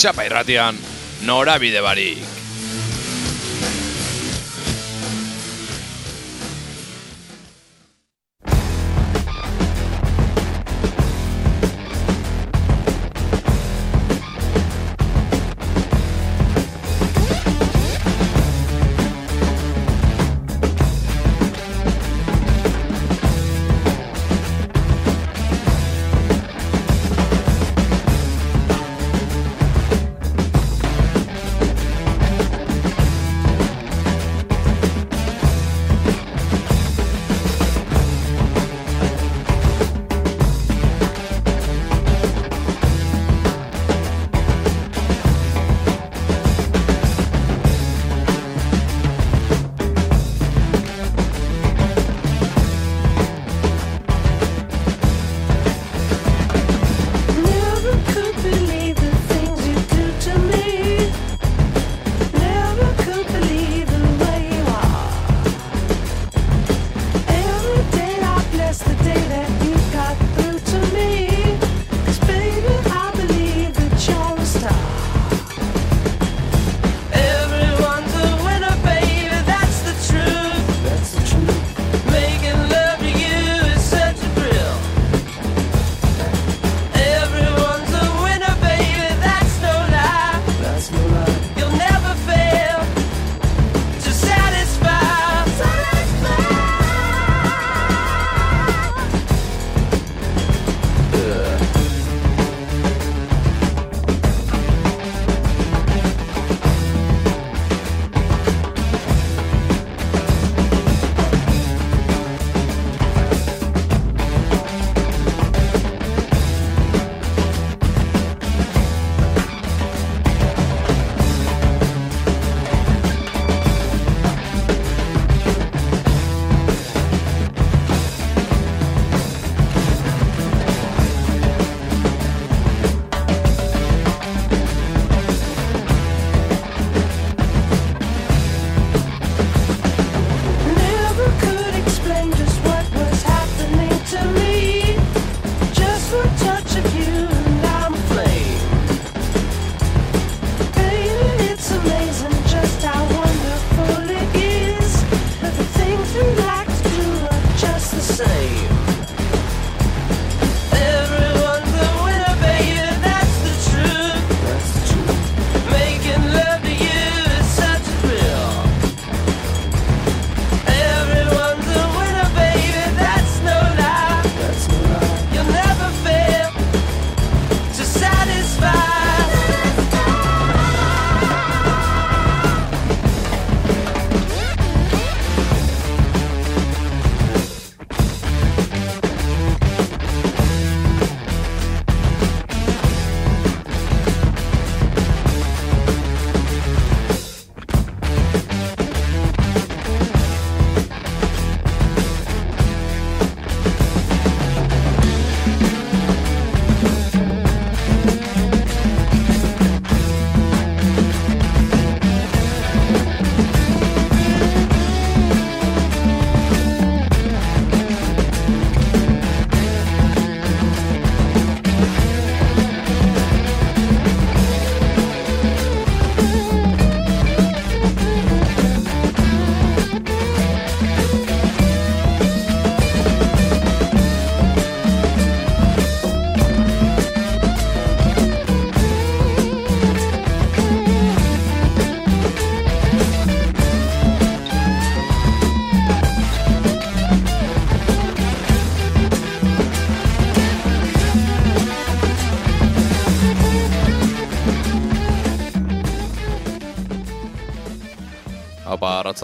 txapa irratian, norabide barik.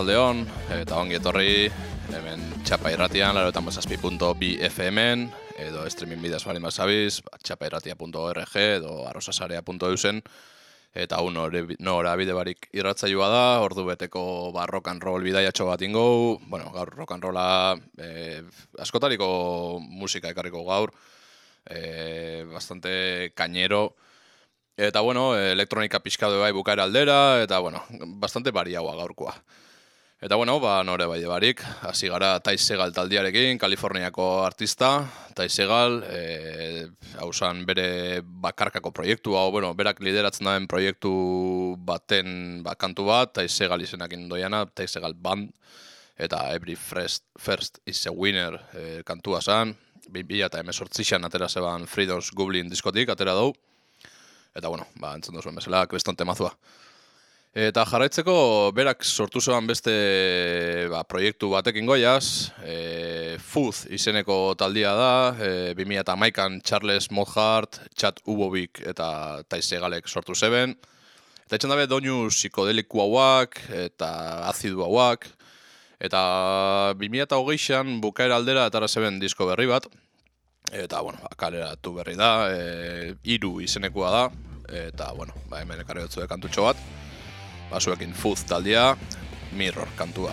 Arratxaldeon, eta ongi etorri, hemen txapa irratian, laro eta mozazpi.bfmen, edo streaming bidaz bali mazabiz, txapairratia.org edo arrosasarea.eusen, eta un nora bide barik irratzaioa da, ordu beteko ba, rock and roll bidaia bat ingo, bueno, gaur rock and rolla e, askotariko musika ekarriko gaur, eh, bastante kainero, Eta bueno, elektronika pixka bai bukaera aldera, eta bueno, bastante bariagoa gaurkoa. Eta bueno, ba, nore bai barik, hasi gara Tais Segal taldiarekin, Kaliforniako artista, Tais Segal, e, hausan bere bakarkako proiektu, hau, bueno, berak lideratzen daren proiektu baten ba, kantu bat, Tais Segal izenakin doiana, Segal Band, eta Every First, First is a Winner e, kantua zan, 2000 eta emezortzixan atera zeban Freedom's Goblin diskotik, atera dugu, eta bueno, ba, entzun duzuen bezala, kriston temazua. Eta jarraitzeko, berak sortu zoan beste ba, proiektu batekin goiaz, e, Fuz izeneko taldia da, e, 2000 eta maikan Charles Mothart, Chad Ubovik eta Taisegalek sortu zeben. Eta etxan dabe doinu psikodeliku hauak eta azidu hauak. Eta 2000 eta hogeixan bukaera aldera eta zeben disko berri bat. Eta, bueno, ba, kaleratu berri da, e, iru izenekoa da. Eta, bueno, ba, hemen ekarri dutzu kantutxo bat basuekin fuz taldia, mirror kantua.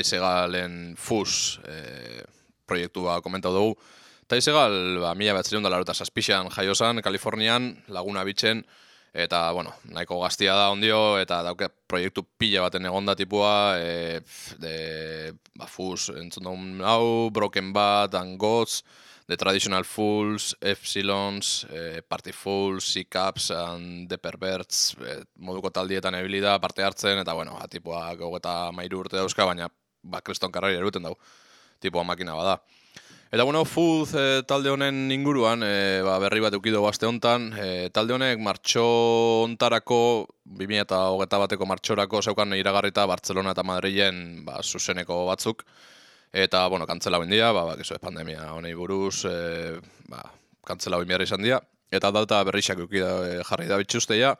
Taisegalen Fuz e, proiektua komentau dugu. Taisegal, ba, mila behatzerion da larota saspixan jaiozan, Kalifornian, laguna bitzen, eta, bueno, nahiko gaztia da ondio, eta dauke proiektu pila baten egonda tipua, e, de, ba, Fuz, entzun dugun hau, Broken Bat, and Gods, The Traditional Fools, Epsilons, eh, Party Fools, C-Caps, and The Perverts, eh, moduko taldietan ebili da, parte hartzen, eta, bueno, ba, tipua gogeta mairu urte dauzka, baina, ba, kreston karrari eruten dau, tipua makina bada. Eta, bueno, Fuz eh, talde honen inguruan, eh, ba, berri bat eukido aste hontan, eh, talde honek martxo ontarako, 2008 bateko martxorako zeukan iragarrita Bartzelona eta Madrilen ba, zuzeneko batzuk, Eta, bueno, kantzela bendia, ba, bakizu, pandemia honei buruz, e, ba, kantzela behar izan dira. Eta data berrixak eukida e, jarri da bitxusteia,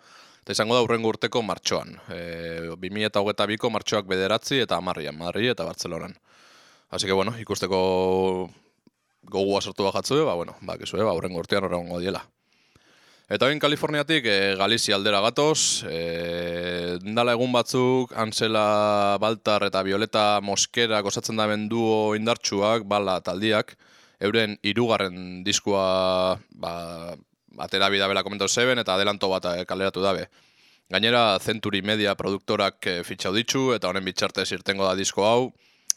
eta izango da urrengo urteko martxoan. E, 2008ko martxoak bederatzi eta amarrian, Madri eta Bartzelonan. Así que, bueno, ikusteko gogua sortu bajatzu, ba, bueno, bakizu, ba, urrengo urtean horrengo diela. Eta oin Kaliforniatik e, Galizia aldera gatoz, e, dala egun batzuk, Ansela Baltar eta Violeta Moskera osatzen da duo indartsuak, bala taldiak, euren hirugarren diskua ba, atera bidabela komentau zeben eta adelanto bat eh, kaleratu dabe. Gainera, Century Media produktorak e, fitxau ditzu eta honen bitxartez irtengo da disko hau,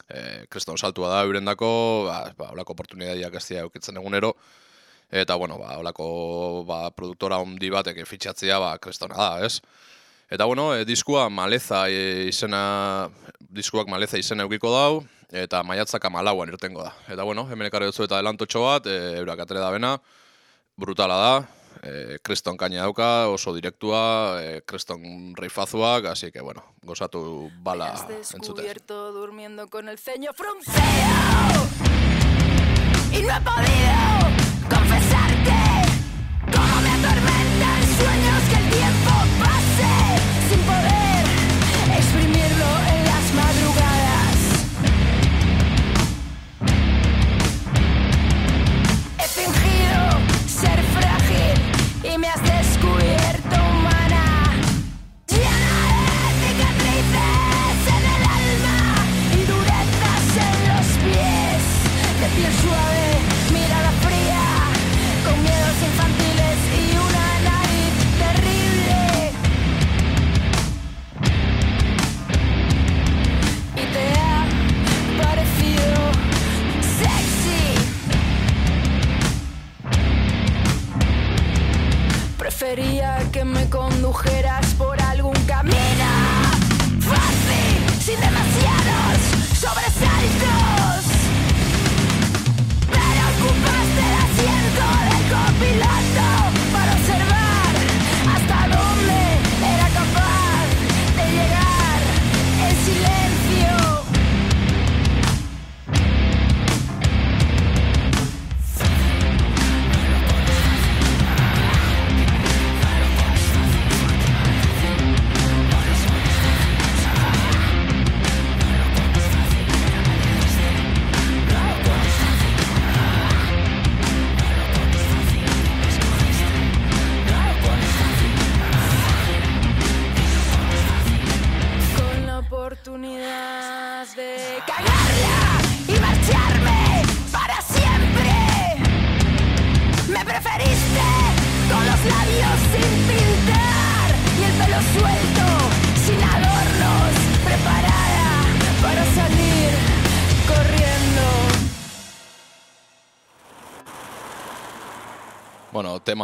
e, kriston saltua da eurendako, ba, ba, olako oportunidadiak ez eukitzen egunero, Eta, bueno, ba, olako ba, produktora ondi batek fitxatzea, ba, kristona da, ez? Eta, bueno, e, diskua maleza e, izena, diskuak maleza izena eukiko dau, eta maiatzaka malauan irtengo da. Eta, bueno, hemen ekarri dutzu eta delantotxo bat, e, eurak atere da bena, brutala da, e, kriston kaina dauka, oso direktua, e, kriston reifazuak, así que, bueno, gozatu bala Me has entzute. descubierto durmiendo con el ceño fruncido y no he podido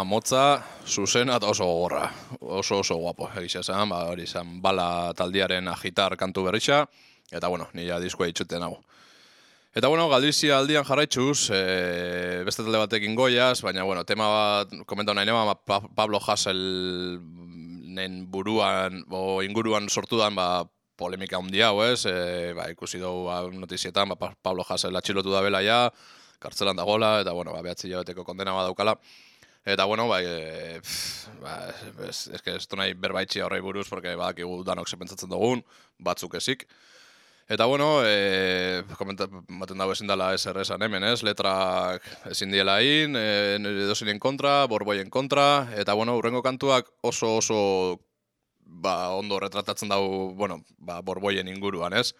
Tema motza, zuzena eta oso gogorra. Oso oso guapo, egisa esan, ba, hori izan bala taldiaren agitar kantu berrixa, eta bueno, nila diskoa itxuten hau. Eta bueno, Galizia aldian jarraitzuz, e, beste talde batekin goiaz, baina bueno, tema bat, komentau nahi nema, Pa- Pablo Hassel nen buruan, o inguruan sortudan, ba, polemika handi hau, ez? E, ba, ikusi dugu ba, notizietan, ba, Pa- Pablo Hassel atxilotu da bela ja, kartzelan dagoela, eta bueno, ba, behatzi jabeteko kondena bat daukala. Eta bueno, bai, e, pff, ba, ez, ez, ez du nahi berbaitxia horrei buruz, porque badakigu danok ze pentsatzen dugun, batzuk ezik. Eta bueno, e, komenta, baten dago ezin dela eser esan hemen, ez? Letrak ezin diela egin, e, edozinen kontra, borboien kontra, eta bueno, urrengo kantuak oso oso ba, ondo retratatzen dago, bueno, ba, borboien inguruan, ez?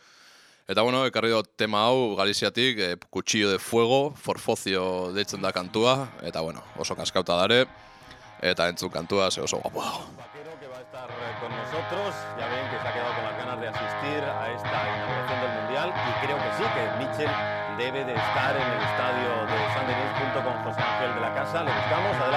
Eta bueno, ekarri dut tema hau Galiziatik, e, Cuchillo de Fuego, Forfocio deitzen da kantua, eta bueno, oso kaskauta dare, eta entzun kantua, ze oso guapo que va a estar eh, con nosotros. Ya ven que se ha quedado con las ganas de asistir a esta inauguración del Mundial y creo que sí, que Mitchell debe de estar en el estadio de San Denis junto con José Ángel de la Casa. Le buscamos, adelante.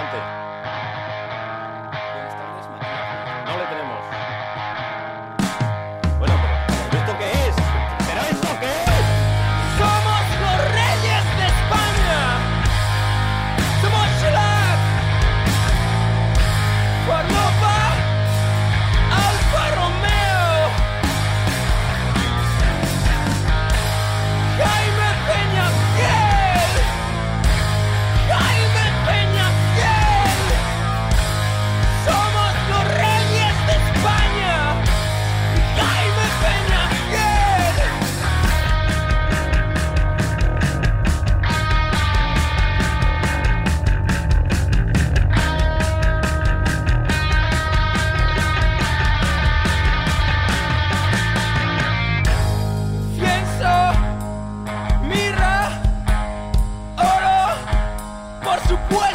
por supuesto.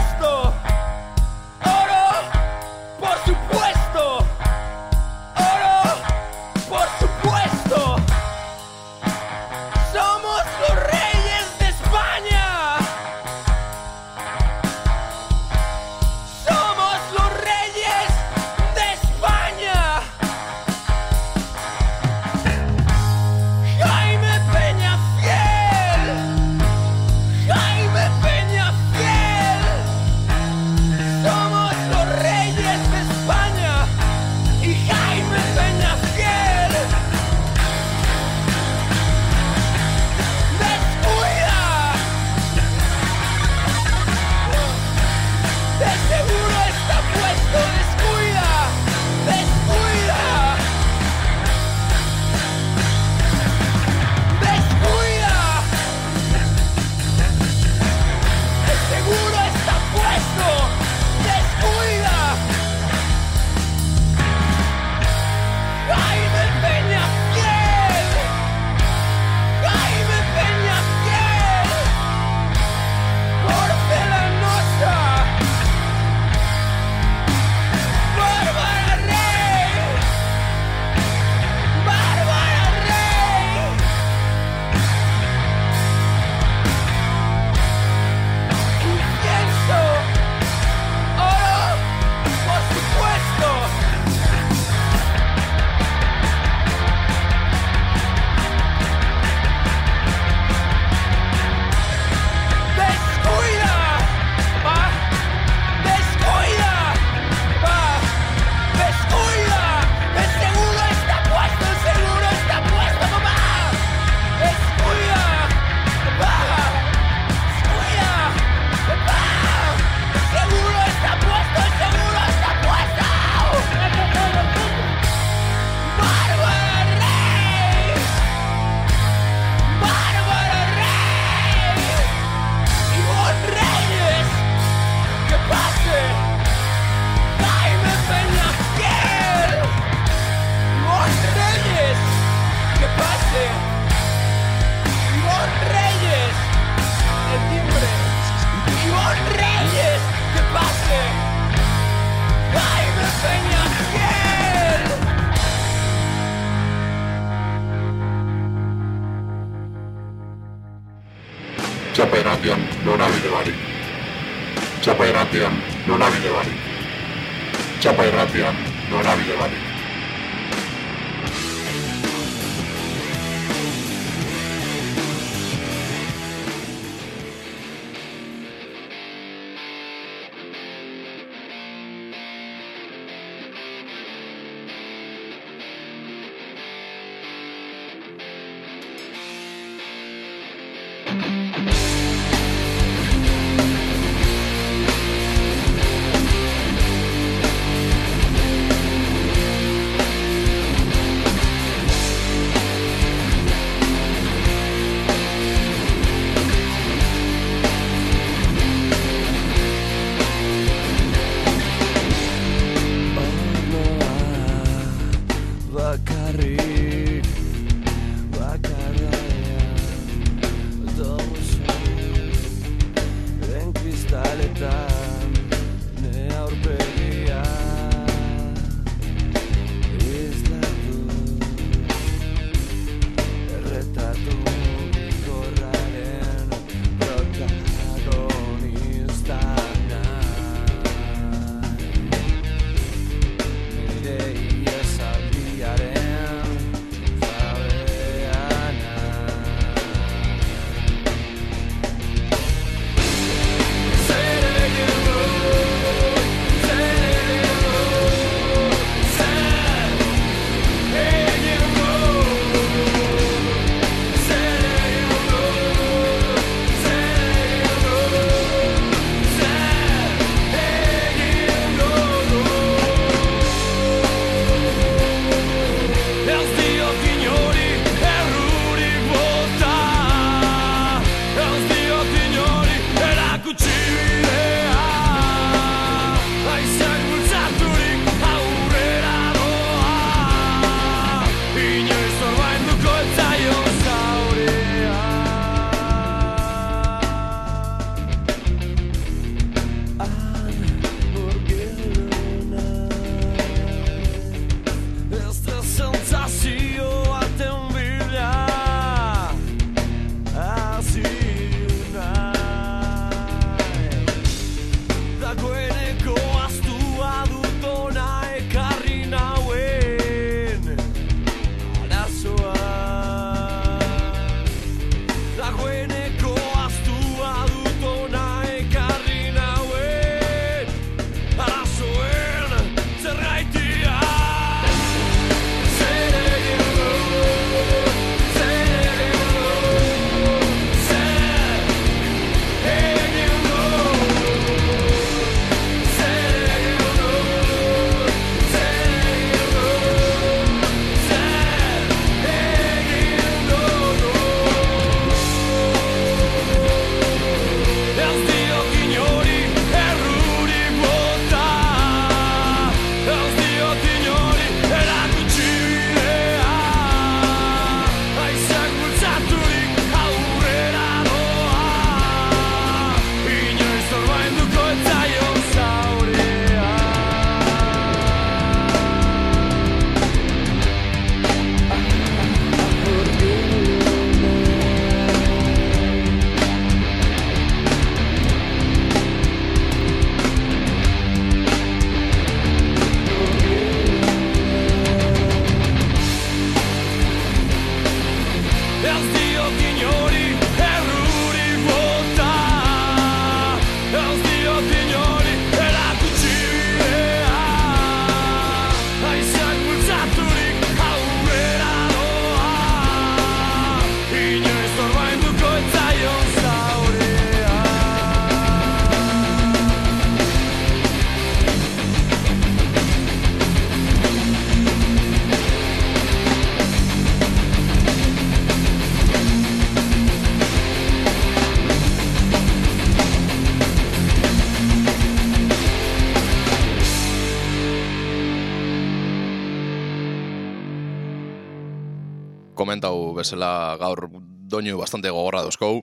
Bezala gaur doinu bastante gogorra dauzkou.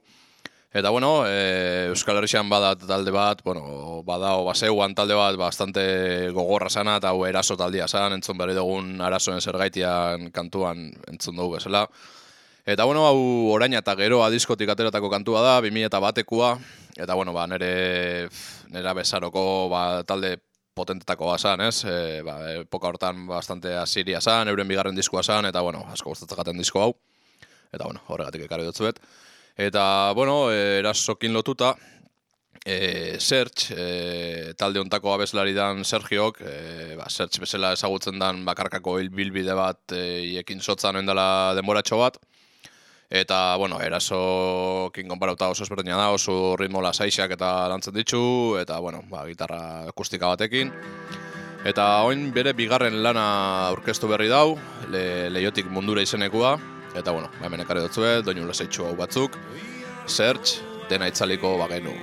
Eta bueno, e, Euskal Herrixan bada talde bat, bueno, badao baseuan talde bat bastante gogorra sana eta hau eraso taldia zan, entzun berri dugun arazoen zergaitian kantuan entzun dugu bezala. Eta bueno, hau orain eta geroa diskotik ateratako kantua da, 2000 eta batekoa, eta bueno, ba, nere, nera bezaroko ba, talde potentetako zan, ez? E, ba, epoka hortan bastante asiria zan, euren bigarren diskoa zan, eta bueno, asko gustatzen disko hau. Eta bueno, horregatik ekarri dutzuet. Eta, bueno, e, erasokin lotuta, e, Search, e, talde ontako abeslari dan Sergiok, e, ba, Search bezala ezagutzen dan bakarkako hil bilbide bat e, iekin sotzan oindala denboratxo bat. Eta, bueno, erasokin konparauta oso ezberdina da, oso ritmo lasaixak eta lantzen ditu, eta, bueno, ba, gitarra akustika batekin. Eta oin bere bigarren lana aurkeztu berri dau, le, leiotik mundura izenekua, eta, bueno, ba, hemen ekarri dutzue, doinu lasaitxu hau batzuk, Search, dena itzaliko bagenu.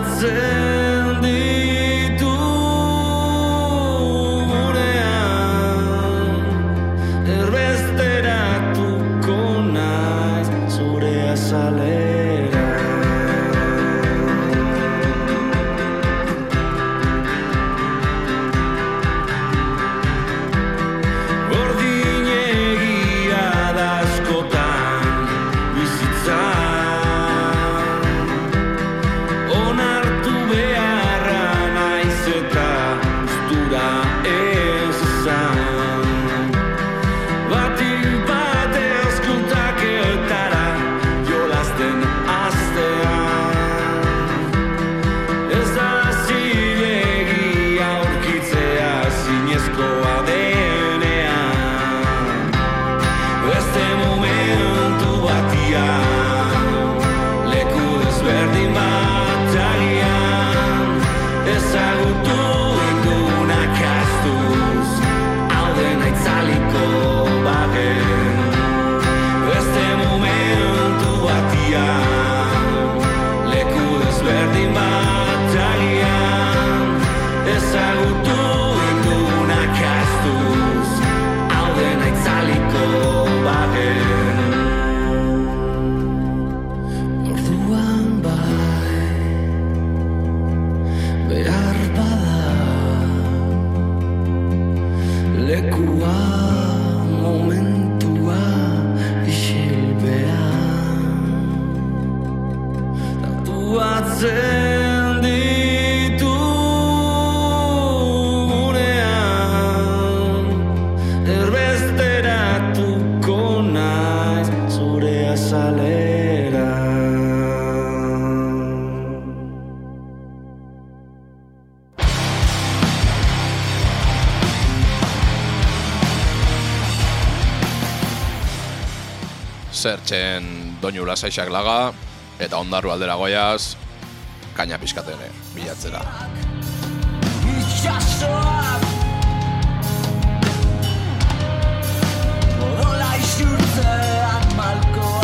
myself azalera Zertxen doinu lasaixak laga, eta ondarru aldera goiaz, kaina pizkatene bilatzera. Itxasoak Odola isurtzean malkoa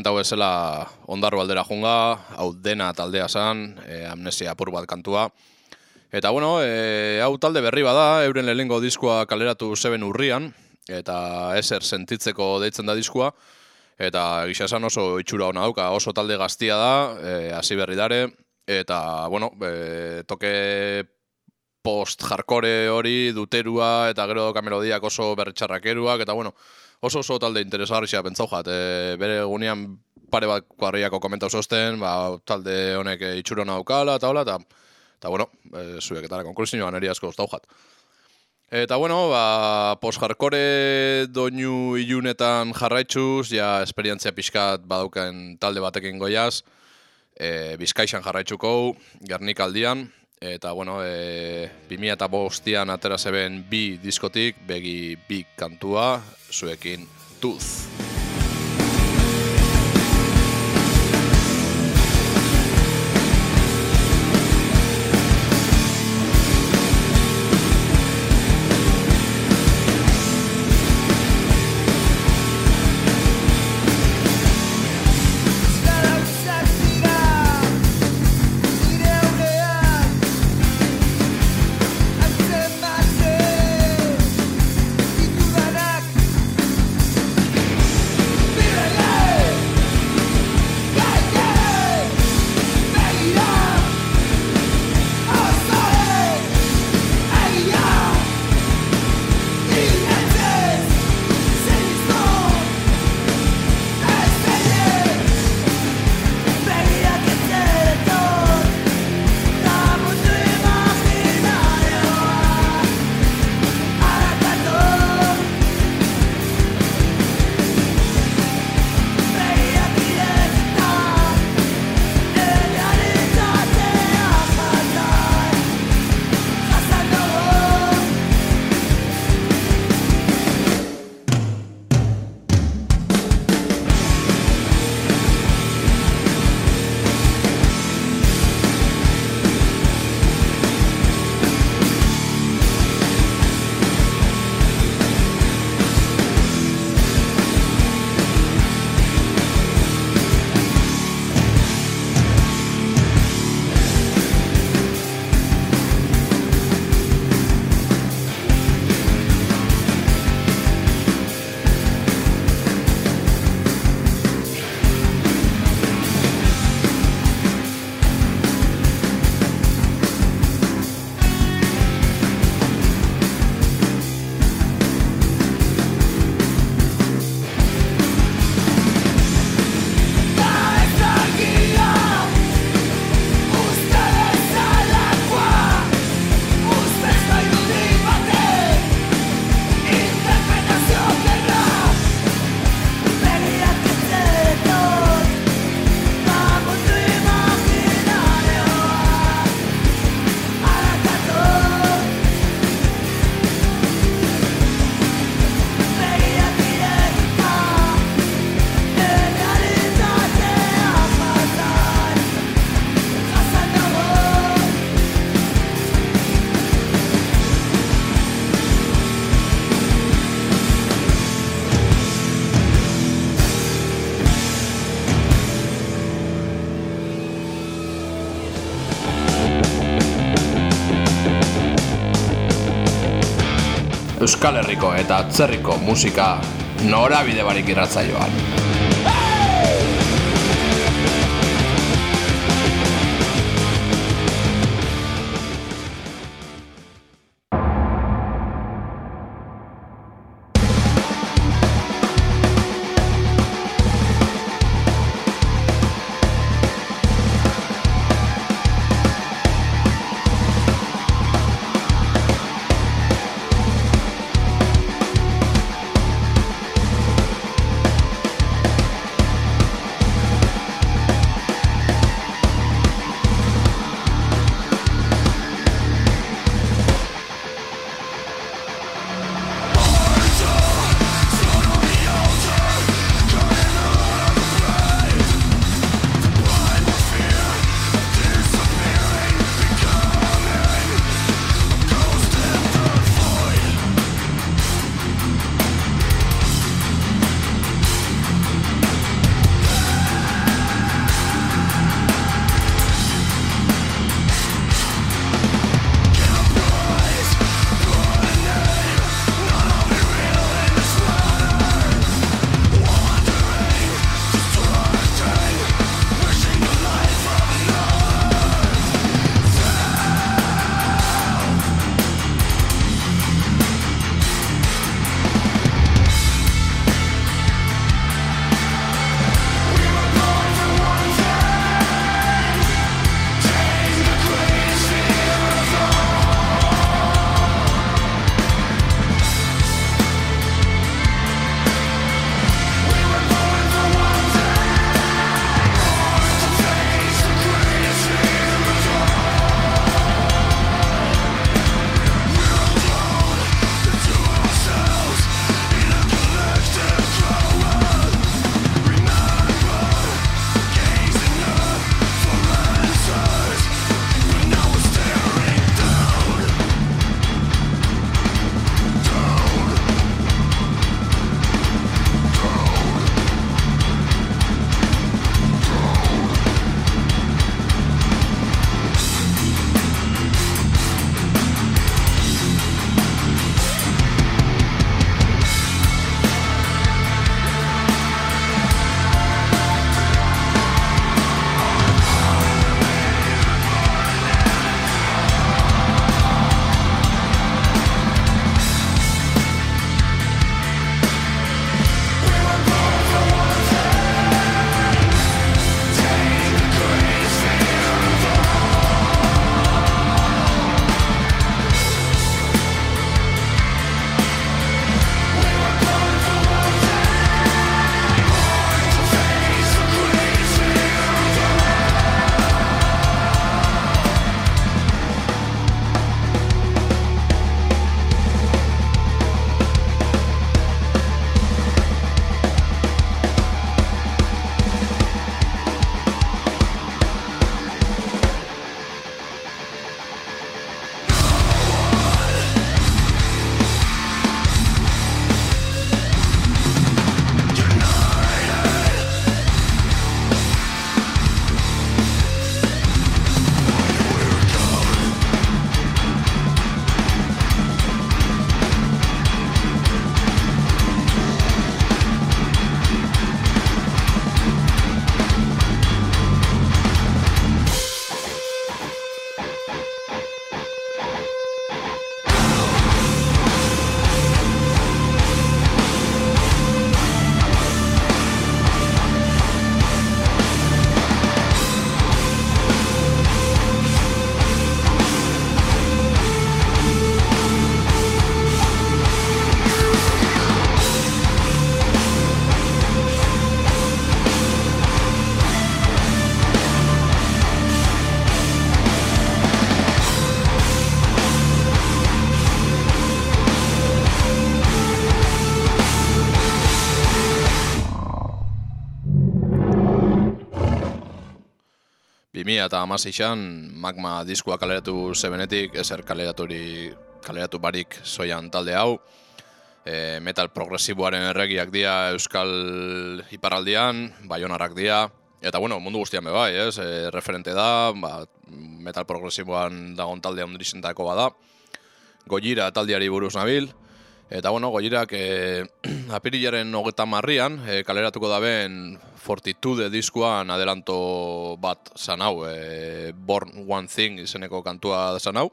komentau bezala ondarro aldera junga, hau dena taldea zan, e, amnesia apur bat kantua. Eta bueno, e, hau talde berri bada, euren lehenengo diskoa kaleratu zeben urrian, eta eser sentitzeko deitzen da diskoa, eta gisa esan oso itxura hona dauka, oso talde gaztia da, e, hasi berri dare, eta bueno, e, toke post-jarkore hori, duterua, eta gero doka melodiak oso berretxarrakeruak, eta bueno, oso oso talde interesgarria pentsau jat, e, bere egunean pare bat kuarriako komentau zosten, ba, talde honek e, itxura hona daukala, eta hola, eta, eta bueno, e, zueketara konklusioan eri asko jat. Eta bueno, ba, post-jarkore doinu ilunetan jarraitzuz, ja esperientzia pixkat badauken talde batekin goiaz, e, Bizkaixan jarraitzuko, Gernik aldian, eta bueno, e, 2000 eta bostian atera zeben bi diskotik, begi bi kantua, zuekin Tuz. Euskal Herriko eta atzerriko musika norabide barik irratzaioan. 2000 eta amaseixan magma diskoa kaleratu zebenetik, ezer kaleraturi, kaleratu barik soian talde hau. E, metal progresiboaren erregiak dira Euskal Iparraldian, Baionarrak dira, eta bueno, mundu guztian be bai, ez? E, referente da, ba, metal progresiboan dagon talde ondrizentako bada. Gojira taldeari buruz nabil, Eta bueno, goirak e, apirilaren hogeta marrian, e, kaleratuko daben Fortitude diskoan adelanto bat zan hau, e, Born One Thing izeneko kantua zan hau,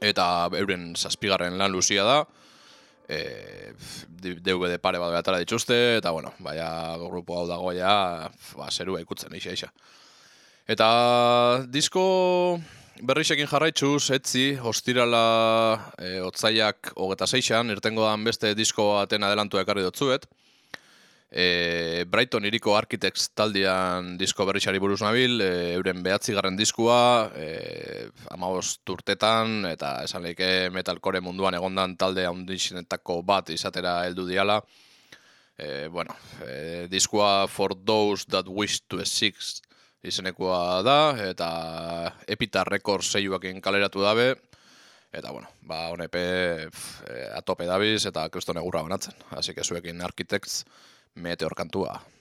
eta euren zazpigarren lan luzia da, e, DVD pare bat behatara dituzte, eta bueno, baina grupo hau dago ja, ba, zerua ikutzen, isa, isa. Eta disko berrixekin jarraitzuz, etzi, ostirala e, otzaiak hogeta seixan, irtengo dan beste disko baten adelantu ekarri dotzuet. E, Brighton iriko Architects taldian disko berrixari buruz nabil, e, euren behatzigarren diskua, e, amabost urtetan, eta esan lehike metalcore munduan egondan talde handixinetako bat izatera heldu diala. E, bueno, e, diskoa For Those That Wish to Exist izenekoa da, eta Epitar Records seioakin kaleratu dabe, eta bueno, ba, honepe e, atope dabiz, eta kriston egurra banatzen. Así que zuekin Architects meteor kantua. This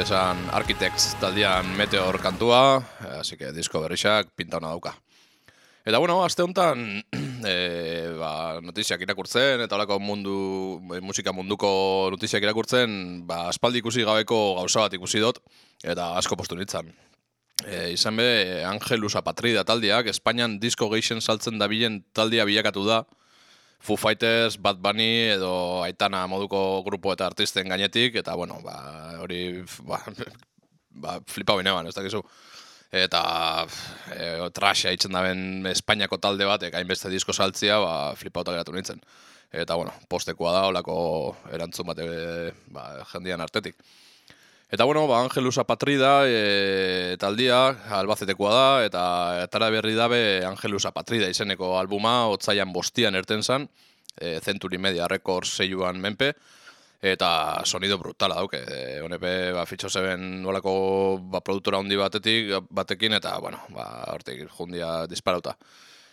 esan Architects taldean Meteor kantua, así que disko berrixak pinta hona dauka. Eta bueno, aste honetan e, ba, notiziak irakurtzen, eta holako mundu, musika munduko notiziak irakurtzen, ba, aspaldi ikusi gabeko gauza bat ikusi dut, eta asko postu nintzen. E, izan be, Angelus Apatrida taldeak, Espainian disko gehien saltzen dabilen taldea bilakatu da, Foo Fighters, Bad Bunny edo Aitana moduko grupo eta artisten gainetik, eta bueno, ba, hori ba, ba, flipa bineban, ez dakizu. Eta e, trasha itzen daben Espainiako talde bat, eka hainbeste disko saltzia, ba, flipauta geratu nintzen. Eta bueno, postekoa da, olako erantzun bat e, ba, jendian artetik. Eta bueno, ba, Angelus Apatrida e, taldia, albazetekoa da, eta etara berri dabe Angelus Apatrida izeneko albuma, otzaian bostian erten zan, e, Century Media Records seiuan menpe, eta sonido brutala dauke. E, honepe, ba, fitxo zeben nolako ba, produktora handi batetik, batekin, eta, bueno, ba, hortik jundia disparauta.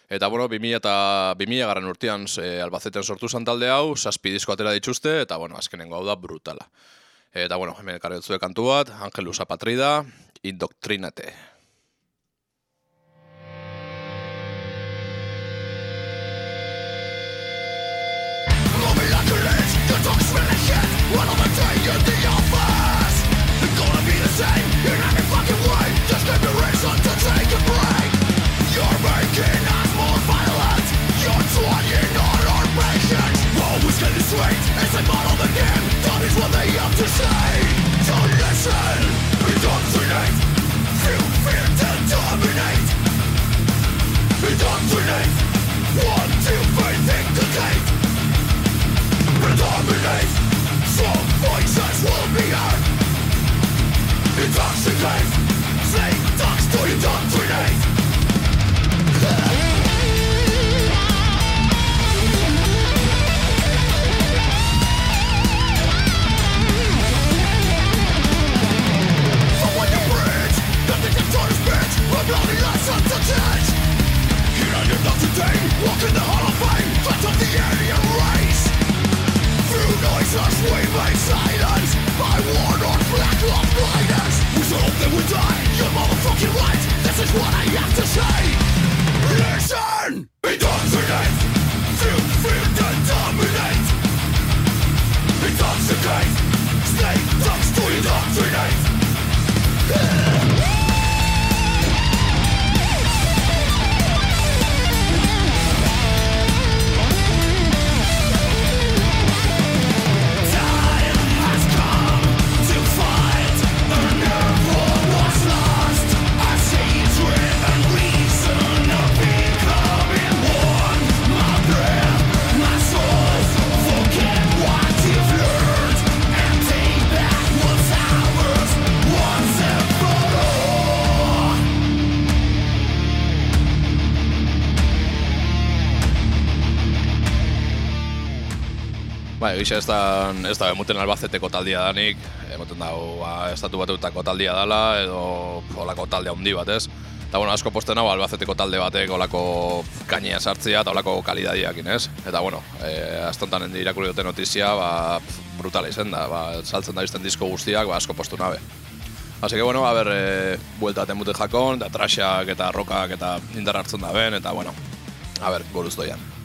Eta, bueno, 2000 eta 2000 garran urtean e, albazeten sortu zan talde hau, saspi disko atera dituzte, eta, bueno, azkenengo hau da brutala. Eh, Eta, bueno, hemen ekarri dutzue kantu bat, Angelus Apatrida, Indoktrinate. One of the day in the office It's gonna be the same in every fucking way Just give me reason to take a break You're making us more violent. You're trying on our patience Always getting sweet It's a model that It's what they have to say. So listen, indoctrinate Feel fear to dominate. Indoctrinate What do they think? Predominate Some voices will be heard. Intoxicate. Fake dogs to indoctrinate To Here I am Walk in the hall of fame the alien race Through noises we silence By black We die You're motherfucking right This is what I have to say dominate Intoxicate Snake talks to indoctrinate. Ba, egisa ez da, ez da emuten albazeteko taldia danik, emoten dago, ba, estatu batutako taldia dala, edo olako talde handi bat, ez? Eta, bueno, asko posten hau albazeteko talde batek olako kainia sartzia eta olako kalidadiakin, ez? Eta, bueno, e, astontan irakurri dute notizia, ba, brutala izen da, ba, saltzen da izten disko guztiak, ba, asko postu nabe. Así que, bueno, a ber, e, buelta temute jakon, da trashak eta rokak eta indar hartzen da ben, eta, bueno, a ber, buruz doian.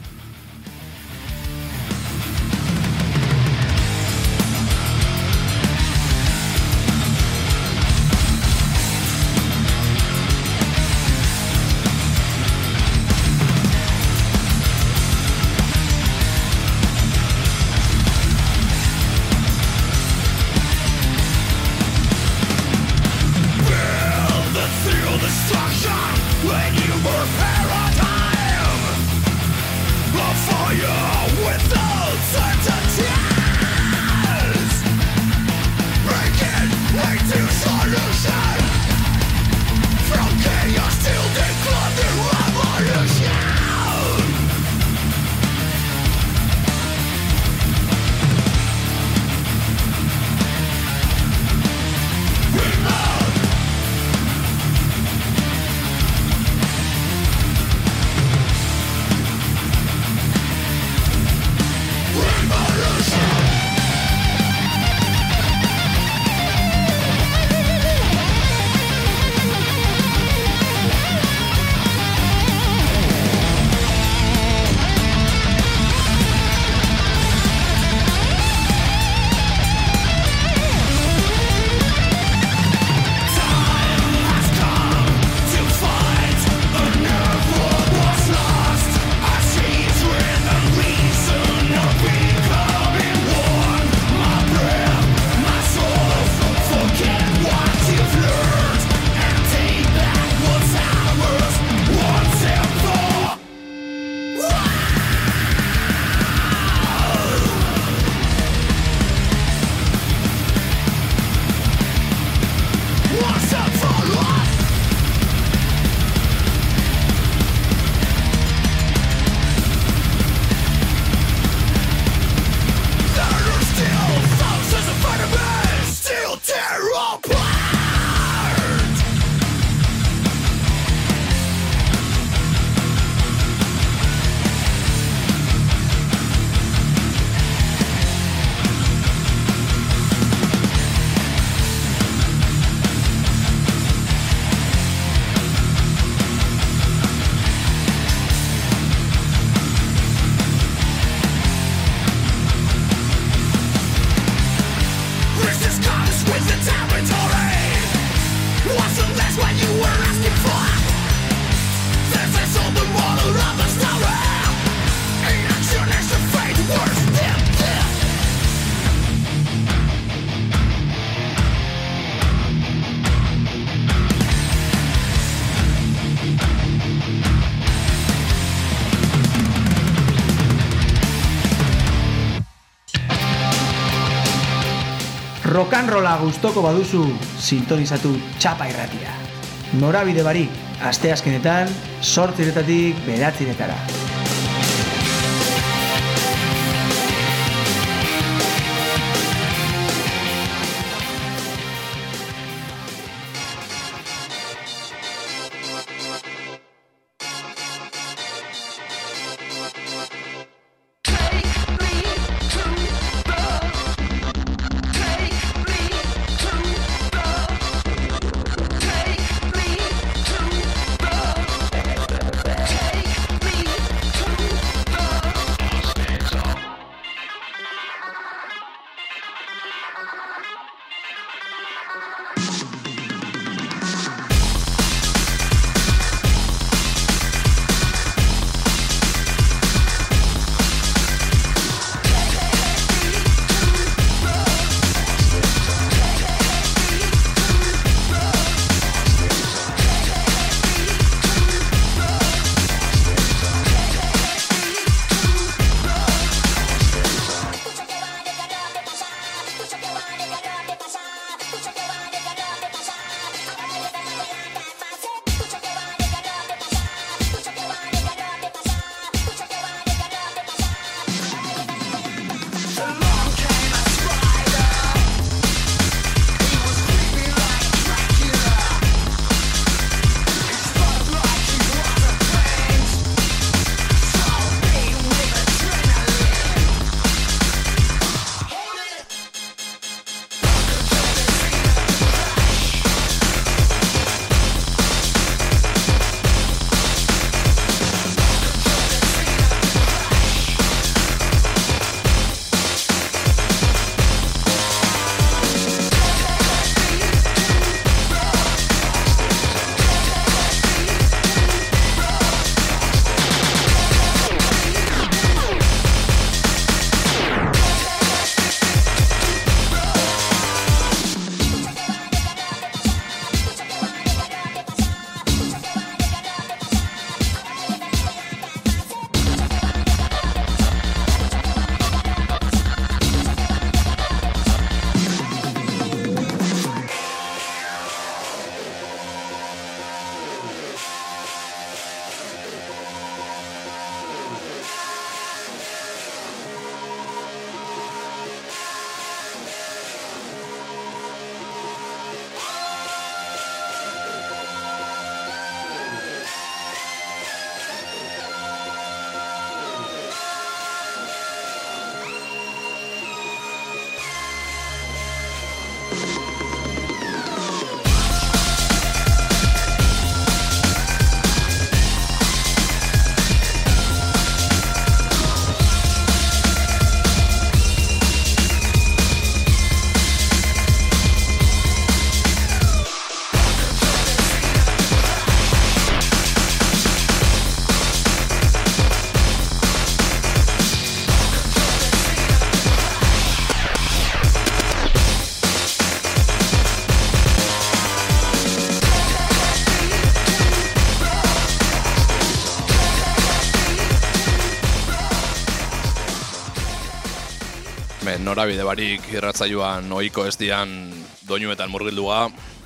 Gustoko baduzu sintonizatu txapa irratia. Norabide barik, asteazkenetan, sortziretatik beratziretara. Norabide barik irratzaioan ohiko ez dian doinuetan murgildua,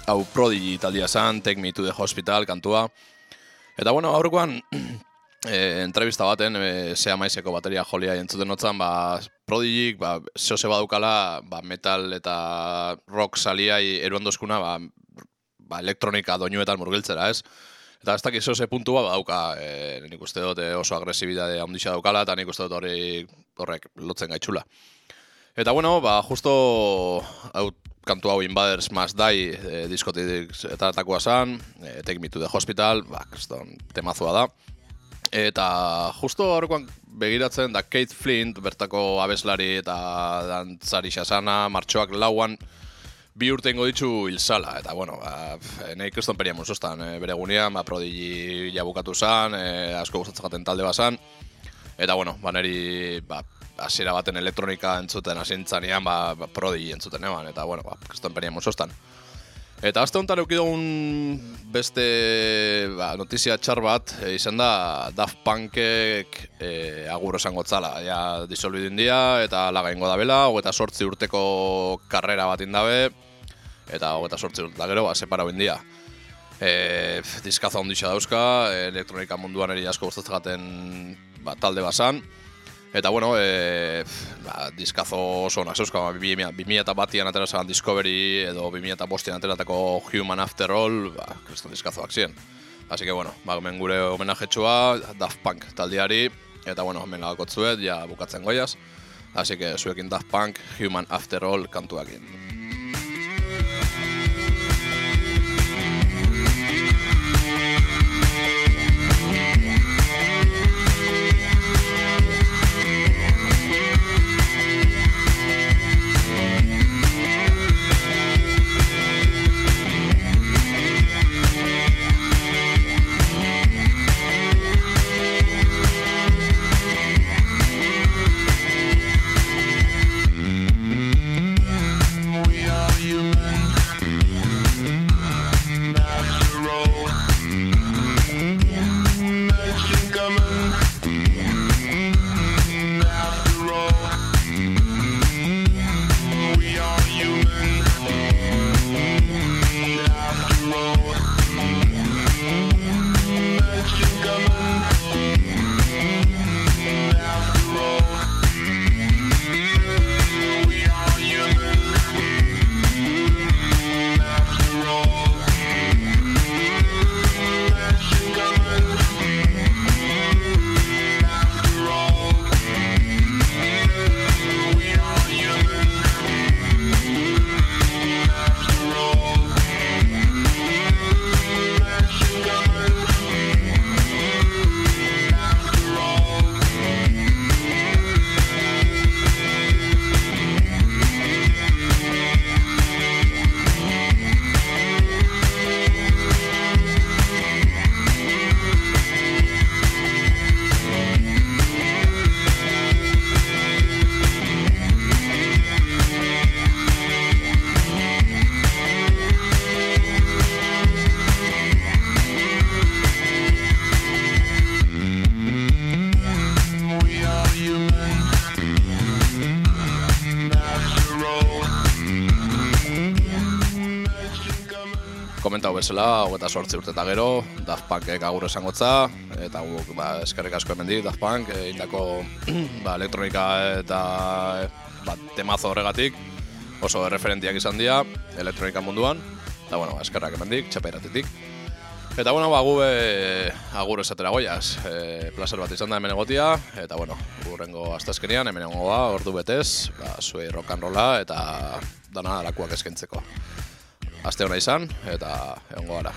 hau Prodigy taldia zan, Take Me to the Hospital kantua. Eta bueno, aurrekoan e, entrevista baten, e, zea maizeko bateria jolia entzuten notzan, ba, Prodigy, ba, zehose badukala, ba, metal eta rock saliai eruan dozkuna, ba, ba, elektronika doinuetan murgiltzera, ez? Eta ez dakiz ze puntua badauka, e, nik uste dut oso agresibidade handixa daukala, eta nik uste dut hori horrek lotzen gaitxula. Eta bueno, ba, justo hau kantu hau Invaders Must Die e, diskotik eta atakoa zan, e, Take Me to the Hospital, ba, kriston temazua da. Eta justo horrekoan begiratzen da Kate Flint, bertako abeslari eta dantzari xasana, martxoak lauan, bi urte ingo ditzu hilzala, eta bueno, ba, nahi kriston peria musostan, e, bere gunean, ba, prodigi jabukatu zan, e, asko gustatzen talde bazan, eta bueno, ba, neri, ba, hasiera baten elektronika entzuten hasintzanean, ba, ba prodigi entzuten eban, eta bueno, ba, kriston peria musostan. Eta azte honetan eukidugun beste ba, notizia txar bat, e, izan da Daft Punkek e, agur esango tzala. Ja, disolbidu india eta laga ingo dabela, hogeta sortzi urteko karrera bat indabe, eta hogeta sortzi urte da gero, ba, separau india. E, pf, diskazo onditxa dauzka, elektronika munduan eri asko gustatzen ba, talde basan, Eta bueno, e, ba, diskazo oso onak zeuzka, ba, 2000 2000 eta batian atera Discovery edo 2000 eta bostian ateratako Human After All, ba, kriston diskazoak ziren. Así que bueno, ba, hemen gure homenajetxua Daft Punk taldeari, eta bueno, hemen gagakotzuet, ja bukatzen goiaz. Así que zuekin Daft Punk, Human After All kantuakin. Bezala, hogeta sortzi urte eta gero, Daft Punkek agur esangotza, eta guk ba, eskerrik asko hemendik Daft Punk, egindako ba, elektronika eta ba, temazo horregatik, oso referentiak izan dira elektronika munduan, eta bueno, eskerrak hemendik, txapeiratetik. Eta bueno, ba, gu be, agur esatera goiaz, e, placer bat izan da hemen egotia, eta bueno, gurrengo astazkenean hemen egongo ba, ordu betez, ba, zuei rock and rolla eta dana alakuak eskaintzeko. Aste hona izan, eta egongo gara.